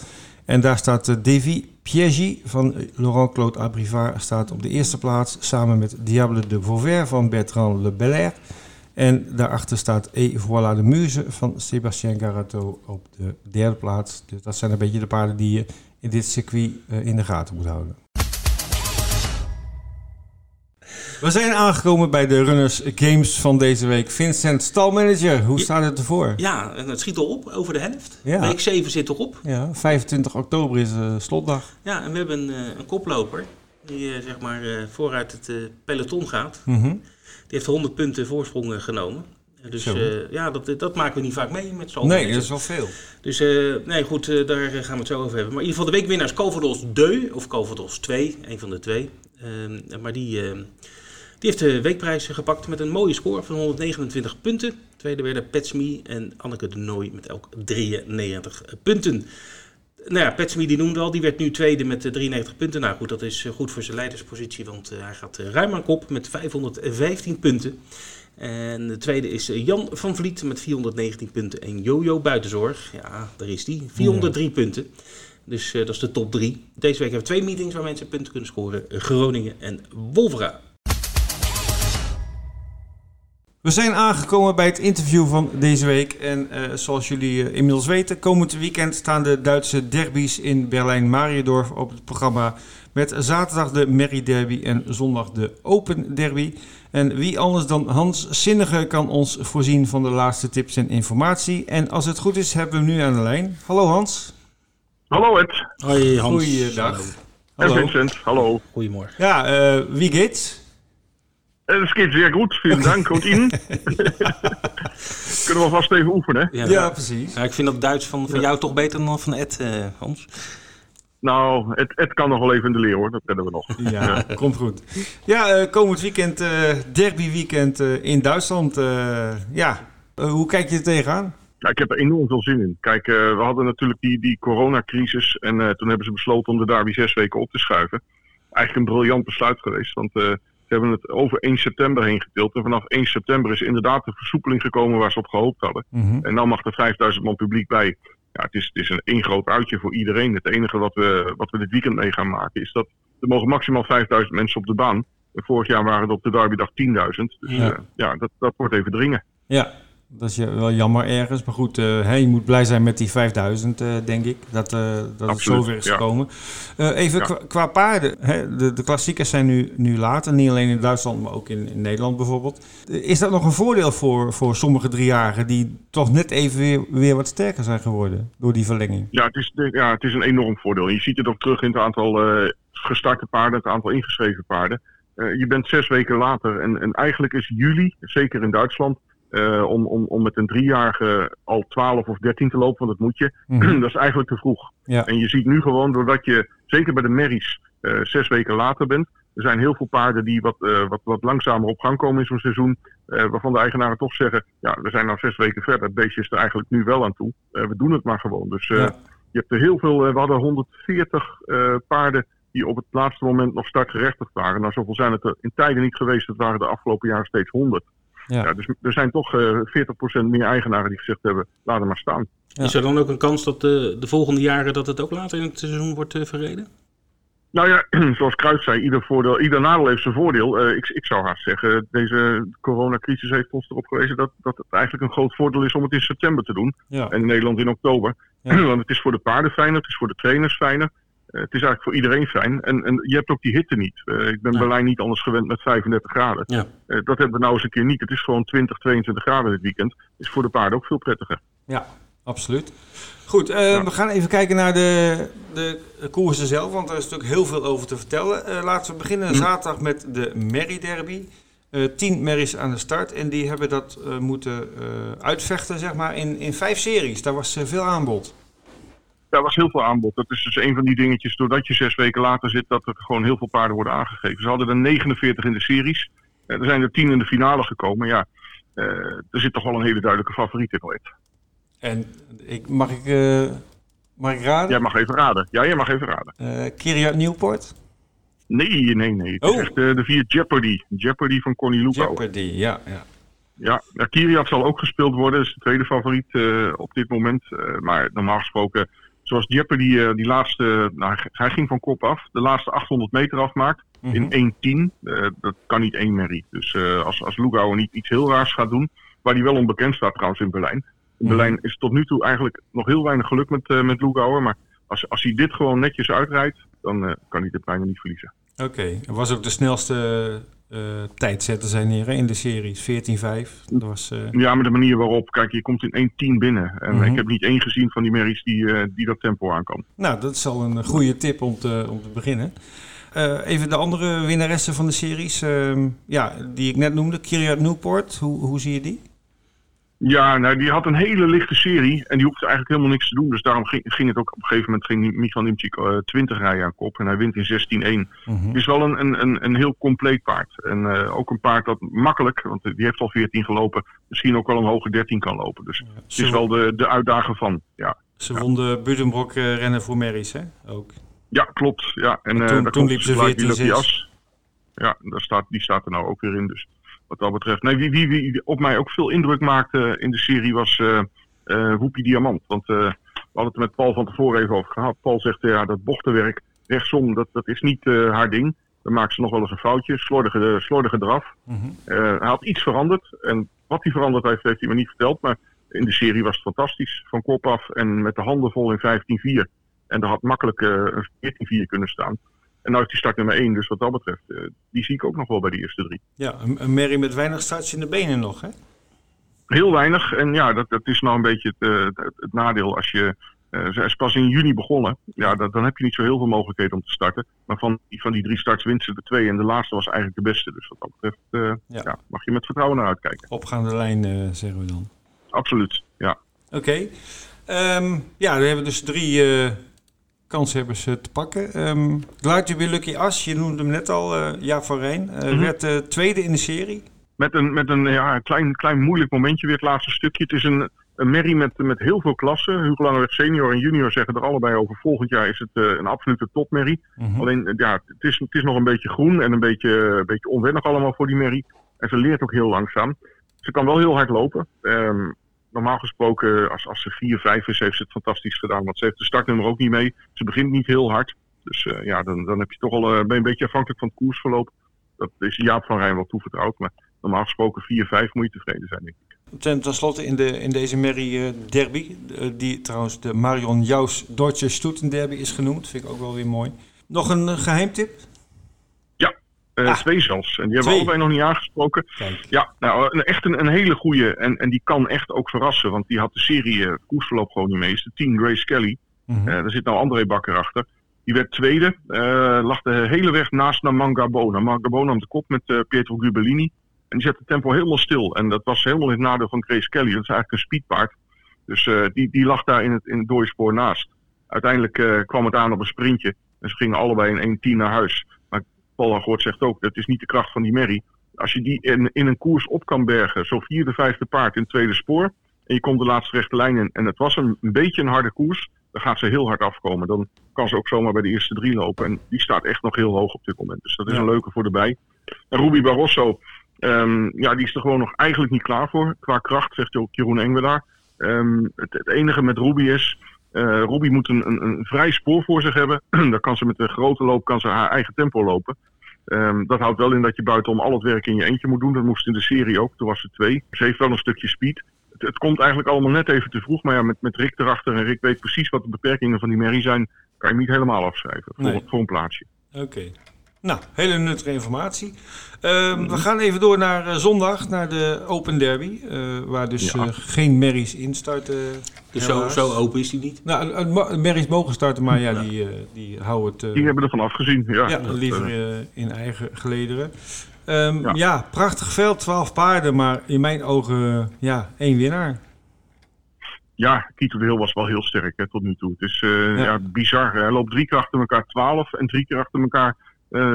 En daar staat Davy Pieggi van eh, Laurent Claude Abrivard staat op de eerste plaats. Samen met Diable de Vauvert van Bertrand Le Belair. En daarachter staat E Voilà de Muze van Sébastien Garato op de derde plaats. Dus dat zijn een beetje de paarden die je in dit circuit eh, in de gaten moet houden. We zijn aangekomen bij de Runners Games van deze week. Vincent, stalmanager, hoe staat het ervoor? Ja, het schiet erop, over de helft. Ja. Week 7 zit erop. Ja, 25 oktober is uh, slotdag. Ja, en we hebben een, uh, een koploper die uh, zeg maar vooruit het peloton gaat. Mm -hmm. Die heeft 100 punten voorsprong genomen. Dus uh, ja, dat, dat maken we niet vaak mee met zo'n Nee, dat is wel veel. Dus uh, nee, goed, uh, daar gaan we het zo over hebben. Maar in ieder geval de weekwinnaar is Calvados 2, of Calvados 2, een van de twee. Ehm, maar die, die heeft de weekprijs gepakt met een mooie score van 129 punten. Tweede werden Petsme en Anneke de Nooy met elk 93 punten. Nou ja, Petsme die noemde al, die werd nu tweede met 93 punten. Nou goed, dat is goed voor zijn leiderspositie, want hij gaat ruim aan kop met 515 punten. En de tweede is Jan van Vliet met 419 punten. En Jojo Buitenzorg, ja, daar is die, 403 ja. punten. Dus uh, dat is de top 3. Deze week hebben we twee meetings waar mensen punten kunnen scoren. Groningen en Wolvera. We zijn aangekomen bij het interview van deze week. En uh, zoals jullie uh, inmiddels weten, komend weekend staan de Duitse derbies in Berlijn-Mariendorf op het programma. Met zaterdag de Merry Derby en zondag de Open Derby. En wie anders dan Hans Zinnige kan ons voorzien van de laatste tips en informatie. En als het goed is, hebben we hem nu aan de lijn. Hallo Hans. Hallo Ed. Hoi Hans. Goeiedag. Hallo. En Vincent, hallo. Goedemorgen. Ja, uh, wie geht's? Es geht sehr gut, vielen Dank. Und Ihnen? Kunnen we vast even oefenen, Ja, ja precies. Ja, ik vind dat Duits van, van jou toch beter dan van Ed, uh, Hans. Nou, het, het kan nog wel even in de leer hoor, dat kennen we nog. Ja, komt goed. Ja, uh, komend weekend, uh, derby weekend uh, in Duitsland. ja, hoe kijk je er tegenaan? Ja, ik heb er enorm veel zin in. Kijk, we hadden natuurlijk die, die coronacrisis en toen hebben ze besloten om de derby zes weken op te schuiven. Eigenlijk een briljant besluit geweest, want ze hebben het over 1 september heen getild. En vanaf 1 september is inderdaad de versoepeling gekomen waar ze op gehoopt hadden. Mm -hmm. En dan mag er 5000 man publiek bij. Ja, het is, het is een één groot uitje voor iedereen. Het enige wat we, wat we dit weekend mee gaan maken is dat er mogen maximaal 5000 mensen op de baan. En vorig jaar waren er op de derbydag 10.000. Dus Ja. uh, ja, dat, dat wordt even dringen. Ja, dat is wel jammer ergens. Maar goed, eh, je moet blij zijn met die 5000, eh, denk ik. Dat, eh, dat het Absoluut, zover is ja. gekomen. Even Ja. qua, qua paarden. Hè, de, de klassiekers zijn nu, nu laat. En niet alleen in Duitsland, maar ook in, in Nederland bijvoorbeeld. Is dat nog een voordeel voor, voor sommige driejarigen... die toch net even weer, weer wat sterker zijn geworden door die verlenging? Ja het, is, ja, het is een enorm voordeel. En je ziet het ook terug in het aantal gestarte paarden, het aantal ingeschreven paarden. Je bent zes weken later en, en eigenlijk is juli, zeker in Duitsland, eh, om, om, om met een driejarige al 12 of 13 te lopen, want dat moet je, Mhm. dat is eigenlijk te vroeg. Ja. En je ziet nu gewoon, doordat je zeker bij de merries eh, zes weken later bent, er zijn heel veel paarden die wat, eh, wat, wat langzamer op gang komen in zo'n seizoen. waarvan de eigenaren toch zeggen, ja, we zijn nou zes weken verder. Het beestje is er eigenlijk nu wel aan toe. We doen het maar gewoon. Dus Ja. je hebt er heel veel, we hadden 140 eh, paarden die op het laatste moment nog startgerechtigd waren. Nou, zoveel zijn het er in tijden niet geweest. Het waren de afgelopen jaren steeds 100. Ja. Ja, dus er zijn toch eh 40% meer eigenaren die gezegd hebben, laat het maar staan. Ja. Is er dan ook een kans dat de, de volgende jaren dat het ook later in het seizoen wordt eh, verreden? Nou ja, zoals Kruis zei, ieder, voordeel, ieder nadeel heeft zijn voordeel. Eh, ik, ik zou haast zeggen, deze coronacrisis heeft ons erop gewezen dat, dat het eigenlijk een groot voordeel is om het in september te doen. Ja. En in Nederland in oktober. Ja. Want het is voor de paarden fijner, het is voor de trainers fijner. Eh, het is eigenlijk voor iedereen fijn. En, en je hebt ook die hitte niet. Eh, ik ben. Berlijn niet anders gewend met 35 graden. Ja. Eh, dat hebben we nou eens een keer niet. Het is gewoon 20, 22 graden dit weekend. Is voor de paarden ook veel prettiger. Ja, absoluut. Goed, Ja. we gaan even kijken naar de, de koersen zelf, want er is natuurlijk heel veel over te vertellen. Laten we beginnen Hm. zaterdag met de Merry Derby. Tien merries aan de start en die hebben dat moeten uitvechten zeg maar, in, in vijf series. Daar was veel aanbod. Daar was heel veel aanbod. Dat is dus een van die dingetjes, doordat je zes weken later zit, dat er gewoon heel veel paarden worden aangegeven. Ze hadden er 49 in de series. Eh, er zijn er 10 in de finale gekomen. Ja, eh, er zit toch wel een hele duidelijke favoriet in ooit. En ik, mag, ik, eh, mag ik raden? Jij mag even raden. Ja, jij mag even raden. Eh Kiriat Newport? Nee, nee, nee. Het is Oh. echt de vier Jeopardy. Jeopardy van Connie Lukau. Jeopardy, ja. ja. Ja, Kiriat zal ook gespeeld worden. Dat is de tweede favoriet op dit moment. Maar normaal gesproken, zoals Jeopardy eh, die laatste... Nou, hij ging van kop af. De laatste 800 meter afmaakt. Mhm. in 1-10. Eh, dat kan niet één merrie. Dus eh, als, als Lugauer niet iets heel raars gaat doen, waar hij wel onbekend staat trouwens in Berlijn. In Mhm. Berlijn is tot nu toe eigenlijk nog heel weinig geluk met, met Lugauer. Maar als, als hij dit gewoon netjes uitrijdt, dan kan hij de bijna niet verliezen. Oké, hij was ook de snelste tijd zetten zijn heren in de series. 14-5. Dat was, Ja, maar de manier waarop. Kijk, je komt in 1-10 binnen. En Mhm. ik heb niet één gezien van die merries die, die dat tempo aan kan. Nou, dat is al een goede tip om te, om te beginnen. Uh, even de andere winnaressen van de series. Uh, ja, die ik net noemde. Kiryat Newport. Hoe, hoe zie je die? Ja, nou, die had een hele lichte serie. En die hoefde eigenlijk helemaal niks te doen. Dus daarom ging, ging het ook op een gegeven moment. Ging Michael Nimchik uh, 20 rijden aan kop. En hij wint in 16-1. Mm-hmm. Het is wel een, een, een, een heel compleet paard. En uh, ook een paard dat makkelijk. Want die heeft al 14 gelopen. Misschien ook wel een hoge 13 kan lopen. Dus ja, het is wel de, de uitdager van. Ja. Ze won de Budenbroek uh, rennen voor Merries, hè? Ook. Ja, klopt. Ja. En, en toen, toen liep ze 14-6. Ja, daar staat, die staat er nou ook weer in. Dus wat dat betreft. Nee, wie, wie, wie op mij ook veel indruk maakte in de serie was uh, uh, Woepie Diamant. Want uh, we hadden het er met Paul van tevoren even over gehad. Paul zegt, ja, dat bochtenwerk rechtsom, dat, dat is niet haar ding. Dan maakt ze nog wel eens een foutje, slordige, slordige draf. Mm-hmm. hij had iets veranderd. En wat hij veranderd heeft, heeft hij me niet verteld. Maar in de serie was het fantastisch. Van kop af en met de handen vol in 15-4. En er had makkelijk een 14-4 kunnen staan. En nou is die start nummer 1, dus wat dat betreft, uh, die zie ik ook nog wel bij de eerste drie. Ja, een, merrie met weinig starts in de benen nog, hè? Heel weinig. En ja, dat, dat is nou een beetje het, uh, het, het nadeel als je... Uh, ze is pas in juni begonnen. Ja, dat, dan heb je niet zo heel veel mogelijkheden om te starten. Maar van, van die drie starts wint ze de twee. En de laatste was eigenlijk de beste. Dus wat dat betreft ja. Ja, mag je met vertrouwen naar uitkijken. Opgaande lijn, zeggen we dan. Absoluut, ja. Oké. Okay. Um, ja, we hebben dus drie kanshebbers te pakken. Um, Gluitje Lucky As, je noemde hem net al, uh, Ja van Rijn, uh, mm-hmm. werd uh, tweede in de serie. Met een, met een ja, klein, klein moeilijk momentje weer het laatste stukje. Het is een, een merrie met, met heel veel klassen. Hugo Langeweg senior en junior zeggen er allebei over. Volgend jaar is het een absolute topmerrie. Mm-hmm. Alleen, ja, het is, het is nog een beetje groen en een beetje, een beetje onwennig allemaal voor die merrie. En ze leert ook heel langzaam. Ze kan wel heel hard lopen. Um, normaal gesproken, als, als ze 4, 5 is, heeft ze het fantastisch gedaan. Want ze heeft de startnummer ook niet mee. Ze begint niet heel hard. Dus uh, ja, dan, dan heb je toch al uh, ben een beetje afhankelijk van het koersverloop. Dat is Jaap van Rijn wel toevertrouwd. Maar normaal gesproken 4, 5 moet je tevreden zijn, denk ik. Ten, slotte in, de, in deze Merrie uh, Derby, die trouwens de Marion Jaus Deutsche Stoeten Derby is genoemd. Vind ik ook wel weer mooi. Nog een geheimtip? Uh, ah, twee zelfs. En die hebben we allebei nog niet aangesproken. Kijk. Ja, nou, een, echt een, een hele goede. En, en die kan echt ook verrassen. Want die had de serie uh, koersverloop gewoon niet mee. Is de team Grace Kelly. Uh, daar zit nou André Bakker achter. Die werd tweede. lag de hele weg naast Namangabo. Namangabo nam de kop met Pietro Gubellini. En die zette het tempo helemaal stil. En dat was helemaal in het nadeel van Grace Kelly. Dat is eigenlijk een speedpaard. Dus die, die lag daar in het, in het dode spoor naast. Uiteindelijk kwam het aan op een sprintje. En ze gingen allebei in 1-10 naar huis. Paul Hagoort zegt ook, dat is niet de kracht van die merrie. Als je die in, in een koers op kan bergen, zo vierde, vijfde paard in het tweede spoor. En je komt de laatste rechte lijn in en het was een, een beetje een harde koers. Dan gaat ze heel hard afkomen. Dan kan ze ook zomaar bij de eerste drie lopen. En die staat echt nog heel hoog op dit moment. Dus dat is Ja. een leuke voor de bij. En Ruby Barroso, ehm, ja, die is er gewoon nog eigenlijk niet klaar voor. Qua kracht, zegt ook Jeroen Engwelaar. Ehm, het, het enige met Ruby is, eh Ruby moet een, een, een vrij spoor voor zich hebben. Dan kan ze met een grote loop kan ze haar eigen tempo lopen. Ehm, dat houdt wel in dat je buitenom al het werk in je eentje moet doen. Dat moest in de serie ook. Toen was ze twee. Ze heeft wel een stukje speed. Het, het komt eigenlijk allemaal net even te vroeg. Maar ja, met, met Rick erachter en Rick weet precies wat de beperkingen van die merrie zijn. Kan je hem niet helemaal afschrijven voor, Nee. voor een plaatsje. Oké. Nou, hele nuttige informatie. Ehm, We gaan even door naar eh, zondag, naar de Open Derby. eh, waar dus Ja. eh, geen merries in starten. Dus zo, zo open is die niet. Nou, merries mogen starten, maar ja, die, eh, die houden het eh, Die hebben ervan afgezien. Ja, ja, Dat, liever in eigen gelederen. Ehm, ja. Ja. prachtig veld, 12 paarden, maar in mijn ogen ja, één winnaar. ja, Kito de Hill was wel heel sterk hè, tot nu toe. Het is eh, Ja. ja. bizar. Hij loopt drie keer achter elkaar 12 en drie keer achter elkaar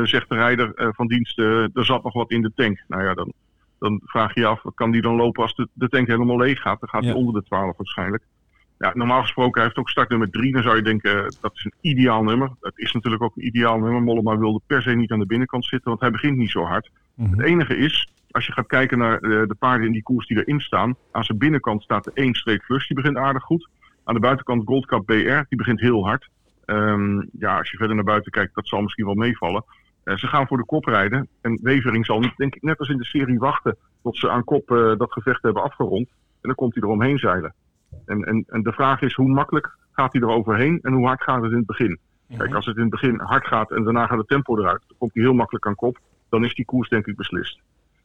zegt de rijder eh, van dienst, eh, er zat nog wat in de tank. Nou ja, dan, dan vraag je je af, kan die dan lopen als de, de tank helemaal leeg gaat? Dan gaat Ja. hij onder de 12 waarschijnlijk. Ja, normaal gesproken, hij heeft ook startnummer 3. Dan zou je denken, eh, dat is een ideaal nummer. Dat is natuurlijk ook een ideaal nummer. Mollema wilde per se niet aan de binnenkant zitten, want hij begint niet zo hard. Mhm. Het enige is, als je gaat kijken naar eh, de paarden in die koers die erin staan. Aan zijn binnenkant staat de 1 streek plus, die begint aardig goed. Aan de buitenkant Gold Cup BR, die begint heel hard. Ehm, ja, als je verder naar buiten kijkt, dat zal misschien wel meevallen. Eh, ze gaan voor de kop rijden. En Wevering zal, niet, denk ik, net als in de serie wachten tot ze aan kop eh, dat gevecht hebben afgerond. En dan komt hij eromheen zeilen. En, en, en de vraag is, hoe makkelijk gaat hij er overheen en hoe hard gaat het in het begin? Kijk, als het in het begin hard gaat en daarna gaat het tempo eruit, dan komt hij heel makkelijk aan kop. dan is die koers denk ik beslist.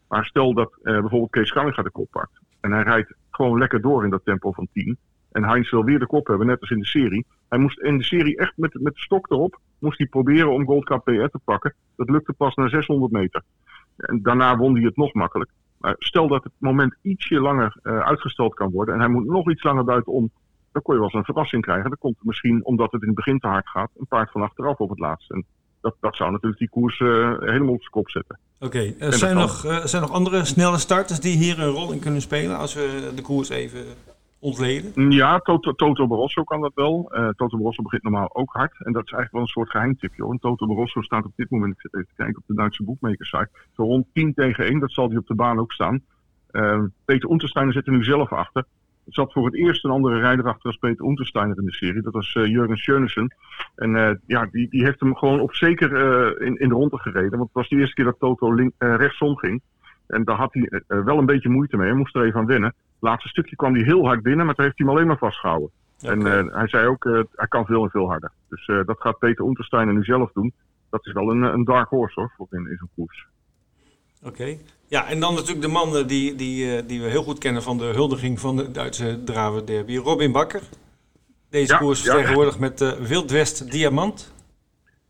Maar stel dat uh, bijvoorbeeld Kees Kallinga de kop pakt. En hij rijdt gewoon lekker door in dat tempo van 10. En Heinz wil weer de kop hebben, net als in de serie. Hij moest in de serie echt met, met de stok erop, moest hij proberen om Gold Cup PR te pakken. Dat lukte pas na 600 meter. En daarna won hij het nog makkelijk. Maar stel dat het moment ietsje langer uh, uitgesteld kan worden en hij moet nog iets langer buitenom, dan kon je wel eens een verrassing krijgen. Dan komt misschien, omdat het in het begin te hard gaat, een paard van achteraf op het laatst. En dat, dat zou natuurlijk die koers uh, helemaal op zijn kop zetten. Oké, okay. uh, zijn, nog, zijn nog andere snelle starters die hier een rol in kunnen spelen als we de koers even ontleden? Ja, Toto, Toto Barroso kan dat wel. Uh, Toto Barroso begint normaal ook hard. En dat is eigenlijk wel een soort geheimtipje hoor. En Toto Barroso staat op dit moment, ik zit even kijken op de Duitse boekmakersite, zo rond 10 tegen 1. Dat zal hij op de baan ook staan. Uh, Peter Untersteiner zit er nu zelf achter. Er zat voor het eerst een andere rijder achter als Peter Untersteiner in de serie. Dat was uh, Jurgen Schönissen. En ja, die, die heeft hem gewoon op zeker in, in de ronde gereden. Want het was de eerste keer dat Toto rechtsom ging. En daar had hij wel een beetje moeite mee. Hij moest er even aan wennen. Laatste stukje kwam hij heel hard binnen, maar toen heeft hij hem alleen maar vastgehouden. Okay. En hij zei ook, hij kan veel en veel harder. Dus dat gaat Peter Untersteiner nu zelf doen. Dat is wel een, een dark horse hoor, voor in, in zo'n koers. Oké. Okay. Ja, en dan natuurlijk de man die, die, die we heel goed kennen van de huldiging van de Duitse Draven Derby, Robin Bakker. Deze ja, koers vertegenwoordigd ja. met uh, Wildwest Diamant.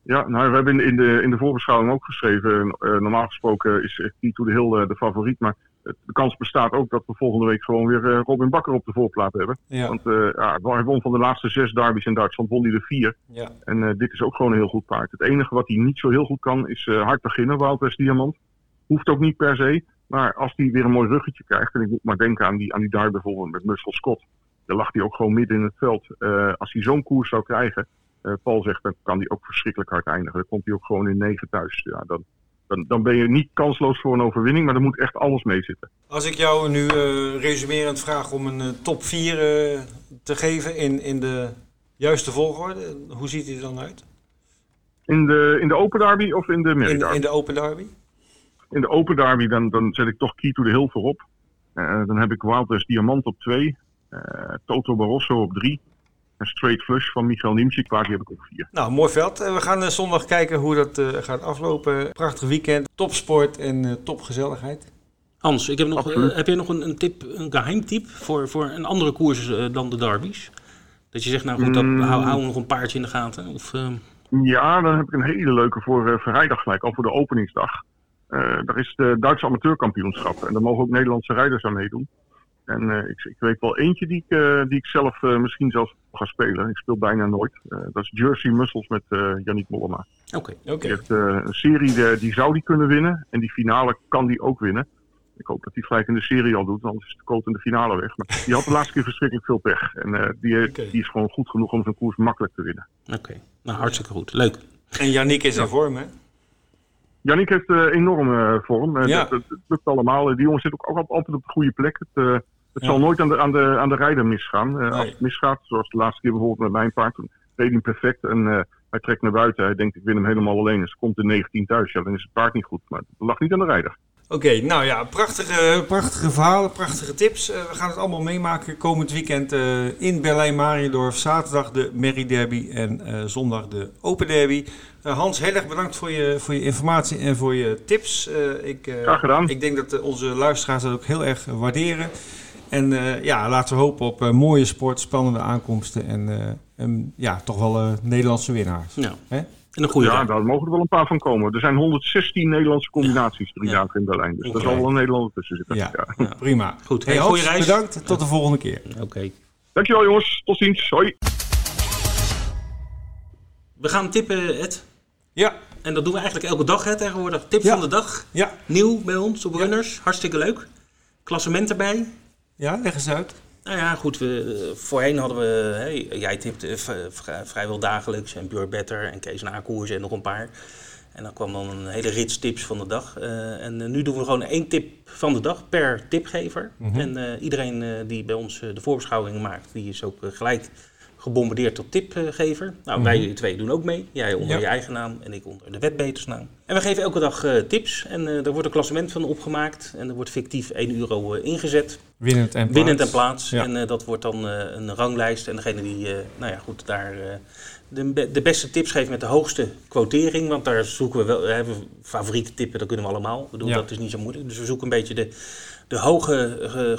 Ja, nou, we hebben in, in, de, in de voorbeschouwing ook geschreven. Uh, normaal gesproken is Tito de Hill uh, de favoriet. Maar de kans bestaat ook dat we volgende week gewoon weer Robin Bakker op de voorplaat hebben. Ja. Want ja, hij won van de laatste zes derbies in Duitsland, won hij er vier. Ja. En dit is ook gewoon een heel goed paard. Het enige wat hij niet zo heel goed kan, is hard beginnen, Wildwest Diamant. Hoeft ook niet per se. Maar als hij weer een mooi ruggetje krijgt, en ik moet maar denken aan die, aan die daar bijvoorbeeld met Muscle Scott. Dan lag hij ook gewoon midden in het veld. Als hij zo'n koers zou krijgen, Paul zegt, dan kan hij ook verschrikkelijk hard eindigen. Dan komt hij ook gewoon in negen thuis. Ja, dan, dan, dan ben je niet kansloos voor een overwinning, maar er moet echt alles mee zitten. Als ik jou nu uh, resumerend vraag om een top 4 te geven in, in de juiste volgorde, hoe ziet hij er dan uit? In de, in de Open Derby of in de Merry in, in de Open Derby? In de Open Derby dan, dan zet ik toch Key to the Hill voorop. Dan heb ik Wildwest Diamant op 2. Uh, Toto Barroso op 3. En Straight Flush van Michael Niemczyk, waar die heb ik op 4. Nou, mooi veld. We gaan uh, zondag kijken hoe dat gaat aflopen. Prachtig weekend, topsport en topgezelligheid. Hans, ik heb, nog, heb jij nog een, een, tip, een geheimtip voor, voor een andere koers dan de derbies? Dat je zegt, nou goed, mm. hou, hou nog een paardje in de gaten? Of, Ja, dan heb ik een hele leuke voor vrijdag gelijk, al voor de openingsdag. Uh, daar is de Duitse amateurkampioenschap. En daar mogen ook Nederlandse rijders aan meedoen. En uh, ik, ik, weet wel eentje die ik, uh, die ik zelf misschien zelfs ga spelen. Ik speel bijna nooit. dat is Jersey Muscles met Yannick Mollema. Oké. Okay, okay. Die heeft een serie, die, die, zou die kunnen winnen. En die finale kan die ook winnen. Ik hoop dat hij gelijk in de serie al doet, anders is de koot in de finale weg. Maar die had de laatste keer verschrikkelijk veel pech. En die, okay. die, is gewoon goed genoeg om zijn koers makkelijk te winnen. Oké, nou hartstikke goed. Leuk. En Yannick is in ja. vorm, hè? Yannick heeft uh, enorme vorm. Ja. dat, dat, lukt allemaal. Die jongen zit ook, ook altijd op de goede plek. Het, uh, het ja. zal nooit aan de, aan, de, aan de rijder misgaan. Nee. Als het misgaat, zoals de laatste keer bijvoorbeeld met mijn paard, toen reed hij perfect. En hij trekt naar buiten. Hij denkt, ik win hem helemaal alleen. Dus komt in 19 thuis. Ja, dan is het paard niet goed. Maar het lag niet aan de rijder. Oké, okay, nou ja, prachtige, prachtige verhalen, prachtige tips. Uh, we gaan het allemaal meemaken komend weekend uh, in Berlijn-Mariendorf. Zaterdag de Merry Derby en uh, zondag de Open Derby. Hans, heel erg bedankt voor je, voor je informatie en voor je tips. ik, Graag gedaan. Ik denk dat onze luisteraars dat ook heel erg waarderen. En ja, laten we hopen op mooie sport, spannende aankomsten en, en ja, toch wel Nederlandse winnaars. Ja. Hè? En een goede ja, daar mogen er wel een paar van komen. Er zijn 116 Nederlandse combinaties drie dagen ja. in Berlijn. Dus okay. er zal wel een Nederlander tussen zitten. Ja, ja. prima. Goed. Hey, goede reis. Bedankt. Tot de volgende keer. Oké. Okay. Dankjewel jongens. Tot ziens. Hoi. We gaan tippen, Ed. Ja. En dat doen we eigenlijk elke dag hè, tegenwoordig. Tip van de dag. Ja. Nieuw bij ons op Runners. Hartstikke leuk. Klassement erbij. Ja, leg eens uit. Nou ja, goed. We, voorheen hadden we, hey, jij tipte vrijwel dagelijks en Björn Better en Kees Nakoers en nog een paar. En dan kwam dan een hele rits tips van de dag. Uh, en uh, nu doen we gewoon één tip van de dag per tipgever. Mm -hmm. En uh, iedereen die bij ons de voorbeschouwing maakt, die is ook gelijk gebombardeerd tot tipgever. Nou, Mhm. wij twee doen ook mee. Jij onder Ja. je eigen naam en ik onder de wetbetersnaam. En we geven elke dag eh, tips. En eh er wordt een klassement van opgemaakt. En er wordt fictief 1 euro eh, ingezet. Winnend en plaats. Winnend en plaats. Ja. En dat wordt dan een ranglijst. En degene die, nou ja, goed, daar de, be- de beste tips geeft met de hoogste quotering. Want daar zoeken we wel, we hebben favoriete tippen, dat kunnen we allemaal. Bedoel, Ja. dat is niet zo moeilijk. Dus we zoeken een beetje de, de hoge ge-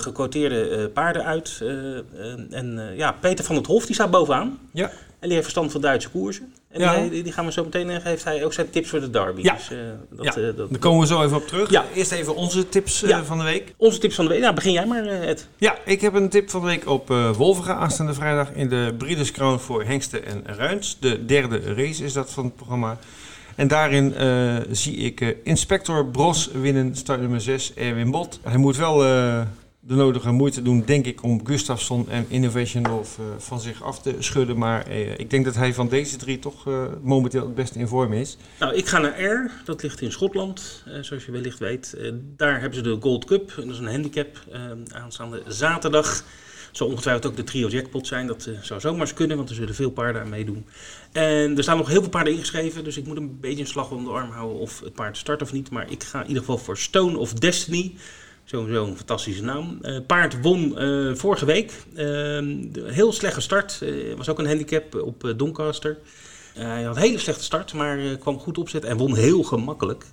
eh, paarden uit. eh, eh, en ja, Peter van het Hof, die staat bovenaan. Ja. En die heeft verstand van Duitse koersen. En Ja. die, die, gaan we zo meteen, en geeft hij ook zijn tips voor de derby. Ja. Dus, dat, Ja, dat, Daar komen we zo even op terug. Ja. Eerst even onze tips van de week. Onze tips van de week. Nou, begin jij maar, Ed. Ja, ik heb een tip van de week op Wolvega aanstaande vrijdag in de Breeders' Crown voor Hengsten en Ruins. De derde race is dat van het programma. En daarin eh, zie ik eh, Inspector Bros winnen, start nummer 6, Erwin Bot. Hij moet wel eh, de nodige moeite doen, denk ik, om Gustafsson en Innovation Love van zich af te schudden. Maar ik denk dat hij van deze drie toch momenteel het beste in vorm is. Nou, ik ga naar R. Dat ligt in Schotland, zoals je wellicht weet. Daar hebben ze de Gold Cup. Dat is een handicap aanstaande zaterdag. Zal ongetwijfeld ook de trio jackpot zijn. Dat eh, zou zomaar kunnen, want er zullen veel paarden aan meedoen. En er staan nog heel veel paarden ingeschreven. Dus ik moet een beetje een slag om de arm houden of het paard start of niet. Maar ik ga in ieder geval voor Stone of Destiny. Sowieso een fantastische naam. Eh, paard won eh, vorige week. Eh, de- heel slechte start. Was ook een handicap op Doncaster. Hij had een hele slechte start, maar kwam goed opzet en won heel gemakkelijk.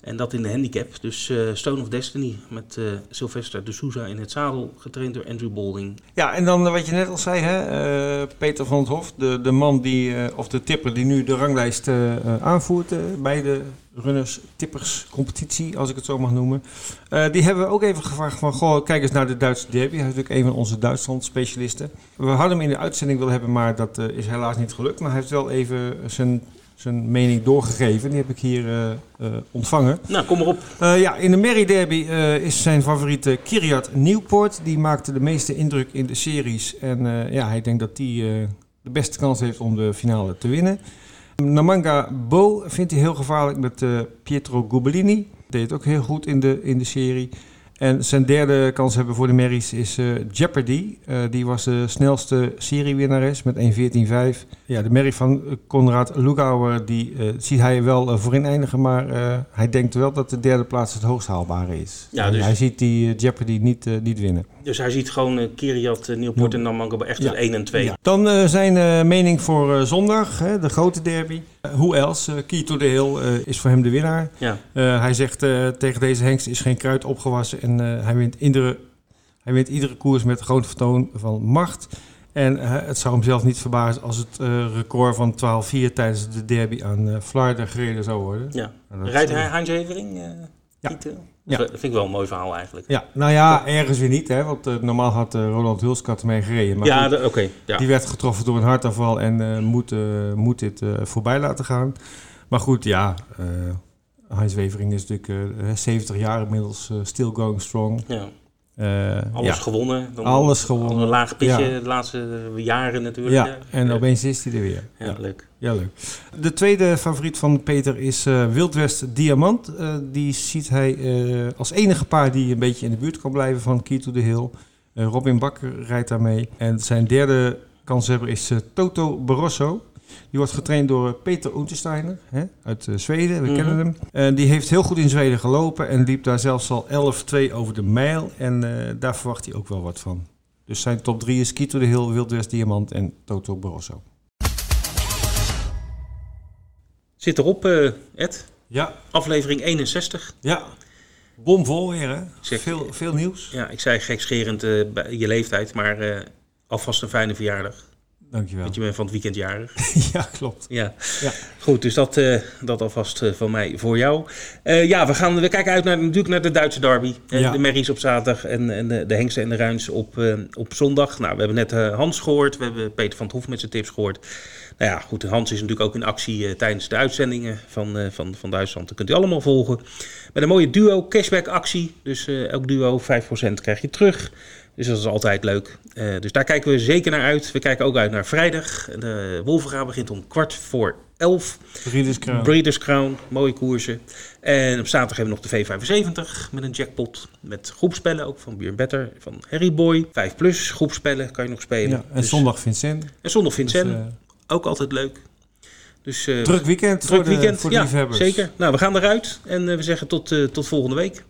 En dat in de handicap. Dus eh, Stone of Destiny met eh, Sylvester de Souza in het zadel, getraind door Andrew Bolding. Ja, en dan eh, wat je net al zei, hè, Peter van het Hof, de, de man die, of de tipper die nu de ranglijst aanvoert bij de runners tippers competitie, als ik het zo mag noemen. Die hebben we ook even gevraagd van, goh, kijk eens naar de Duitse derby. Hij is natuurlijk een van onze Duitsland specialisten. We hadden hem in de uitzending willen hebben, maar dat is helaas niet gelukt. Maar hij heeft wel even zijn, zijn mening doorgegeven. Die heb ik hier eh, eh, ontvangen. Nou, kom maar op. Eh, ja, in de Merry Derby is zijn favoriete Kiriat Newport. Die maakte de meeste indruk in de series. En ja, hij denkt dat die de beste kans heeft om de finale te winnen. Namanga Bo vindt hij heel gevaarlijk met Pietro Gubellini. Deed het ook heel goed in de, in de serie. En zijn derde kans hebben voor de Merries is eh, Jeopardy. Eh, die was de snelste seriewinnares met 1.14.5. Ja, de Merrie van eh, Konrad Lugauer, die ziet hij wel voorin eindigen. Maar hij denkt wel dat de derde plaats het hoogst haalbare is. Ja, dus- Hij ziet die Jeopardy niet, niet winnen. Dus hij ziet gewoon Kiriat, Nieuwpoort en Namanga echt Ja. een 1 en 2. Ja. Dan zijn mening voor zondag, hè, de grote derby. Eh, hoe else? Uh, Key to the Hill eh, is voor hem de winnaar. Ja. Eh, hij zegt eh, tegen deze hengst is geen kruid opgewassen en eh, hij, wint iedere, hij wint iedere koers met groot vertoon van macht. En eh, het zou hem zelf niet verbazen als het eh, record van 12-4 tijdens de derby aan eh Florida gereden zou worden. Ja. Nou, Rijdt hij eh, Heinz Evering? Uh, Ja. Ja. Dat vind ik wel een mooi verhaal eigenlijk. Ja, nou ja, ergens weer niet, hè, want eh, normaal had eh, Roland Hulskat mee gereden. Maar ja, oké. ja. Die werd getroffen door een hartaanval en eh, moet, moet dit voorbij laten gaan. Maar goed, ja, Heinz Wevering is natuurlijk eh, 70 jaar inmiddels, still going strong. ja. Eh, Alles ja. gewonnen. Dan Alles gewonnen. Al een laag pitje Ja. de laatste jaren natuurlijk. Ja, en opeens is hij er weer. Ja, Ja, leuk. ja, leuk. De tweede favoriet van Peter is eh Wildwest Diamant. Eh, die ziet hij als enige paar die een beetje in de buurt kan blijven van Key to the Hill. Robin Bakker rijdt daarmee. En zijn derde kanshebber is Toto Barroso. Die wordt getraind door Peter Untersteiner hè, uit eh, Zweden. We Mhm. kennen hem. En die heeft heel goed in Zweden gelopen en liep daar zelfs al 11-2 over de mijl. En eh, daar verwacht hij ook wel wat van. Dus zijn top 3 is Key to the Hill, Wildwest Diamant en Toto Barroso. Zit erop, eh, Ed. Ja, Aflevering 61. Ja, bomvol weer hè. Zeg- veel, veel nieuws. Ja, ik zei gekscherend bij je leeftijd, maar alvast een fijne verjaardag. Dankjewel. Want je bent van het weekend jarig. ja, klopt. Ja. Ja. Goed, dus dat, eh, dat alvast eh, van mij voor jou. Eh, ja, we, gaan, we kijken uit naar, natuurlijk naar de Duitse derby. Ja. De Merries op zaterdag en, en de, de Hengsten en de Ruins op, op zondag. Nou, we hebben net Hans gehoord. We hebben Peter van het Hof met zijn tips gehoord. Nou ja, goed, Hans is natuurlijk ook in actie tijdens de uitzendingen van, van, van Duitsland. Dat kunt u allemaal volgen. Met een mooie duo cashback actie. Dus elk duo 5% krijg je terug. Dus dat is altijd leuk. Eh, dus daar kijken we zeker naar uit. We kijken ook uit naar vrijdag. De Wolverga begint om kwart voor 11. Breeders' Crown. Breeders' Crown, mooie koersen. En op zaterdag hebben we nog de V75 met een jackpot. Met groepspellen ook van Björn Better, van Harry Boy. 5 plus groepspellen kan je nog spelen. Ja, en Dus- zondag Vincent. en zondag Dus, Vincent, eh, ook altijd leuk. Dus eh, druk weekend druk voor de, weekend, voor de ja, liefhebbers. zeker. Nou, we gaan eruit en we zeggen tot, tot volgende week.